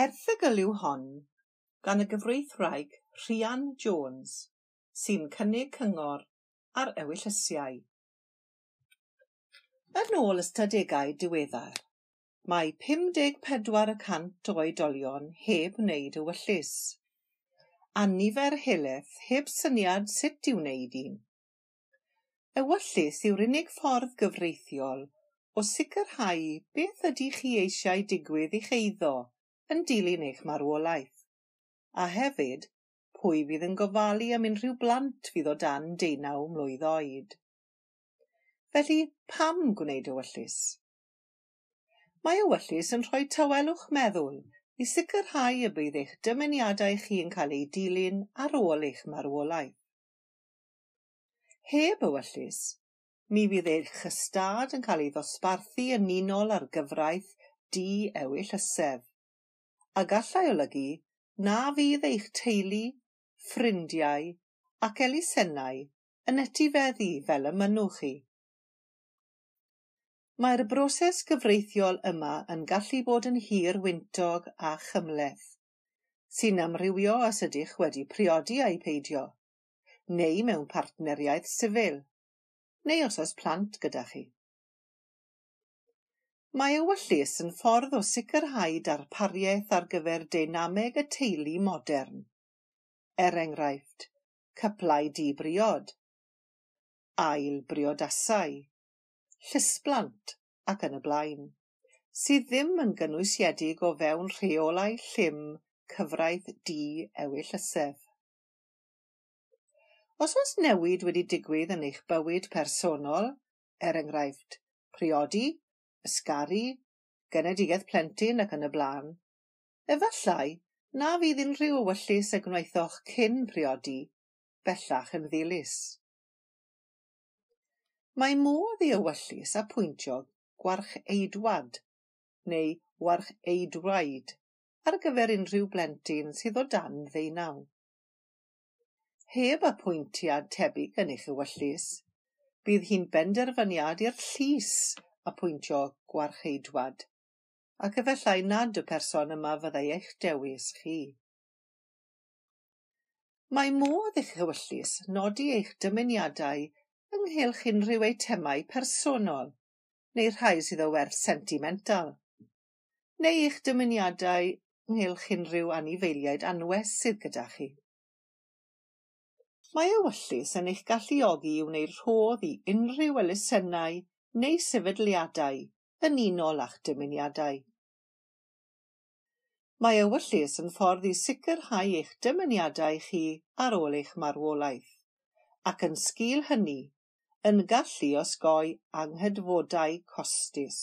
Erthygl yw hon gan y gyfreithwraig Rhian Jones sy'n cynnig cyngor ar ewyllysiau. Yn ôl ystadegau diweddar, mae 54% o oedolion heb wneud ewyllys, a nifer helaeth heb syniad sut i wneud un. Ewyllys yw'r unig ffordd gyfreithiol o sicrhau beth ydych chi eisiau digwydd i'ch eiddo yn dilyn eich marwolaeth, a hefyd pwy fydd yn gofalu am unrhyw blant fydd o dan deunaw mlwydd oed. Felly, pam gwneud ewyllys? Mae ewyllys yn rhoi tawelwch meddwl i sicrhau y bydd eich dymuniadau chi yn cael eu dilyn ar ôl eich marwolaeth. Heb ewyllys, mi fydd eich ystad yn cael ei ddosbarthu yn unol ar gyfraith di-ewyll ysef, a gallai olygu na fydd eich teulu, ffrindiau ac elusennau yn etifeddu fel y mynwch chi. Mae'r broses gyfreithiol yma yn gallu bod yn hir wyntog a chymleth, sy'n amrywio os ydych wedi priodi a'i peidio, neu mewn partneriaeth sifil, neu os oes plant gyda chi. Mae ewyllus yn ffordd o sicrhau darpariaeth ar gyfer deinameg y teulu modern, er enghraifft, cyplau di-briod, ail-briodasau, llysblant ac yn y blaen, sydd ddim yn gynwysiedig o fewn rheolau llym cyfraith di-ewyllysef. Os oes newid wedi digwydd yn eich bywyd personol, er enghraifft, priodi ysgaru, genedigaeth plentyn ac yn y blaen. Efallai na fydd unrhyw ewyllys y gwnaethoch cyn priodi bellach yn ddilys. Mae modd i ewyllys a pwyntio gwarch eidwad neu warch eidwraid ar gyfer unrhyw blentyn sydd o dan ddeunaw. Heb apwyntiad tebyg yn eich ewyllys, bydd hi'n benderfyniad i'r llys a gwarcheidwad, ac efallai nad y person yma fyddai eich dewis chi. Mae modd eich ewyllys nodi eich dymuniadau ynghylch unrhyw eitemau personol neu rhai sydd o werth sentimental, neu eich dymuniadau ynghylch unrhyw anifeiliaid anwes sydd gyda chi. Mae ewyllys yn eich galluogi i wneud rhodd i unrhyw elusennau neu sefydliadau yn unol â'ch dymuniadau. Mae ewyllys yn ffordd i sicrhau eich dymuniadau chi ar ôl eich marwolaeth, ac yn sgil hynny, yn gallu osgoi anghydfodau costus.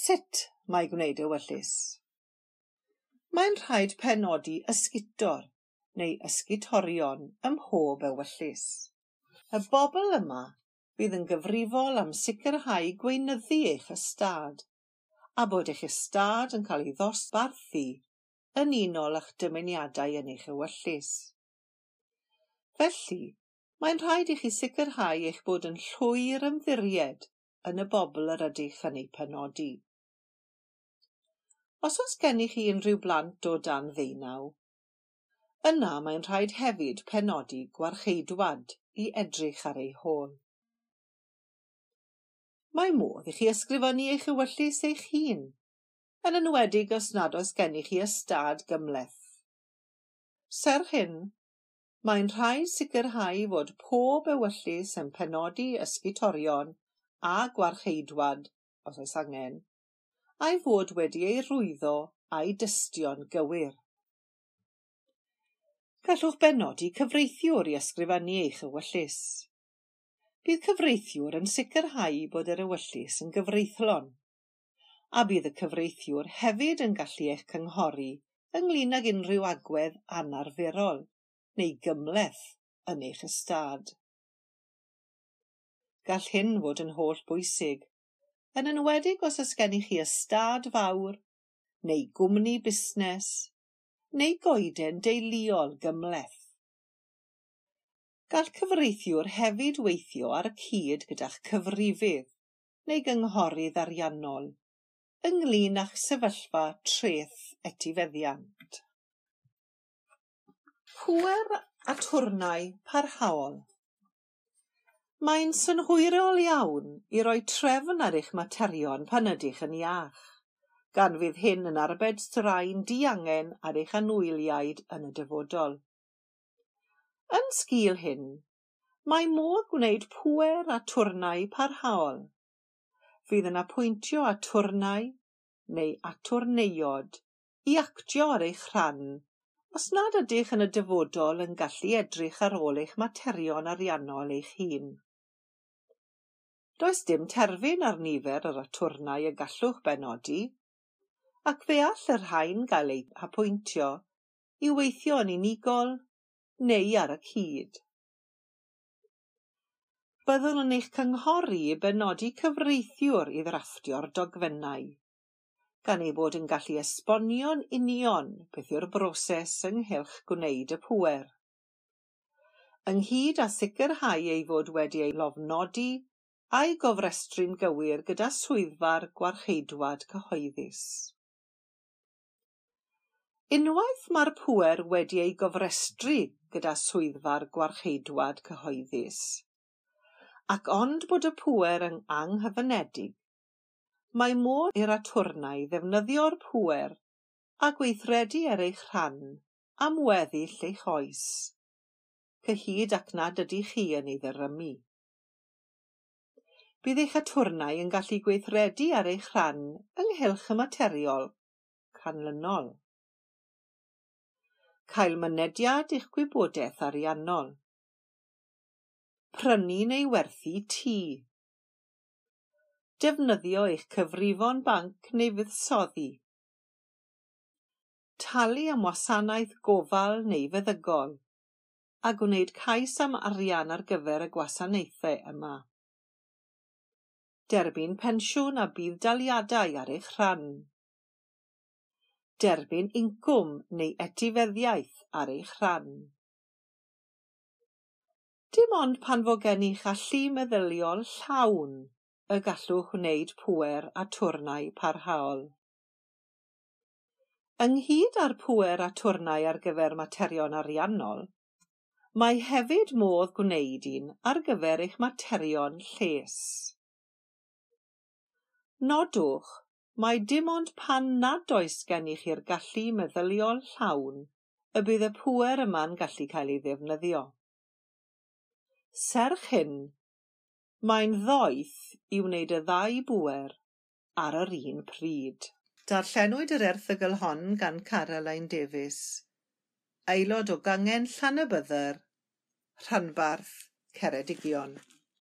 Sut mae gwneud ewyllys? Mae'n rhaid penodi ysgutor neu ysgutorion ym mhob ewyllys. Y bobl yma bydd yn gyfrifol am sicrhau gweinyddu eich ystad, a bod eich ystad yn cael ei ddosbarthu yn unol â'ch dymuniadau yn eich ewyllys. Felly, mae'n rhaid i chi sicrhau eich bod yn llwyr ymddiried yn y bobl yr ydych yn ei penodi. Os oes gennych chi unrhyw blant o dan ddeunaw, yna mae'n rhaid hefyd penodi gwarcheidwad i edrych ar ei hôl. Mae modd i chi ysgrifennu eich ewyllys eich hun, yn enwedig os nad oes gennych chi ystad gymleth. Ser hyn, mae'n rhaid sicrhau fod pob ewyllus yn penodi ysgutorion a gwarcheidwad, os oes angen, a'i fod wedi ei rwyddo a'i dystion gywir gallwch benodi cyfreithiwr i ysgrifennu eich ewyllys. Bydd cyfreithiwr yn sicrhau bod yr ewyllys yn gyfreithlon, a bydd y cyfreithiwr hefyd yn gallu eich cynghori ynglyn ag unrhyw agwedd anarferol neu gymleth yn eich ystad. Gall hyn fod yn hollbwysig, yn enwedig os oes gennych chi ystad fawr neu gwmni busnes neu goeden deuluol gymleth. Gall cyfreithiwr hefyd weithio ar y cyd gyda'ch cyfrifydd neu gynghorydd ariannol ynglyn â'ch sefyllfa treth etifeddiant. Pwer a twrnau parhaol Mae'n synhwyrol iawn i roi trefn ar eich materion pan ydych yn iach gan fydd hyn yn arbed straen diangen ar eich anwyliaid yn y dyfodol. Yn sgil hyn, mae modd gwneud pŵer a twrnau parhaol. Fydd yn apwyntio a twrnau neu atwrneiod i actio ar eich rhan os nad ydych yn y dyfodol yn gallu edrych ar ôl eich materion ariannol eich hun. Does dim terfyn ar nifer yr atwrnau y gallwch benodi, ac fe all yr rhain gael eu hapwyntio i weithio yn unigol neu ar y cyd. Byddwn yn eich cynghori i benodi cyfreithiwr i ddrafftio'r dogfennau, gan ei bod yn gallu esbonio'n union beth yw'r broses ynghylch gwneud y pŵer. Ynghyd â sicrhau ei fod wedi ei lofnodi a'i gofrestru'n gywir gyda swyddfa'r gwarcheidwad cyhoeddus. Unwaith mae'r pŵer wedi ei gofrestru gyda swyddfa'r gwarcheidwad cyhoeddus, ac ond bod y pŵer yn anghyfynedig, mae modd i'r atwrnau ddefnyddio'r pŵer a gweithredu ar eich rhan am weddill eich oes, cyhyd ac nad ydych chi yn ei ddyrymu. Bydd eich atwrnau yn gallu gweithredu ar eich rhan ynghylch y materiol canlynol cael mynediad i'ch gwybodaeth ariannol. Prynu neu werthu tŷ. Defnyddio eich cyfrifon banc neu fuddsoddi. Talu am wasanaeth gofal neu feddygol a gwneud cais am arian ar gyfer y gwasanaethau yma. Derbyn pensiwn a bydd daliadau ar eich rhan derbyn incwm neu etifeddiaeth ar eich rhan. Dim ond pan fo gennych allu meddyliol llawn y gallwch wneud pŵer a twrnau parhaol. Ynghyd â'r pŵer a twrnau ar gyfer materion ariannol, mae hefyd modd gwneud un ar gyfer eich materion lles. Nodwch Mae dim ond pan nad oes gennych chi'r gallu meddyliol llawn y bydd y pŵer yma'n gallu cael ei ddefnyddio. Serch hyn, mae'n ddoeth i wneud y ddau bŵer ar yr un pryd. Darllenwyd yr erthygl hon gan Caroline Davies, aelod o gangen Llanabyddyr, Rhanbarth, Ceredigion.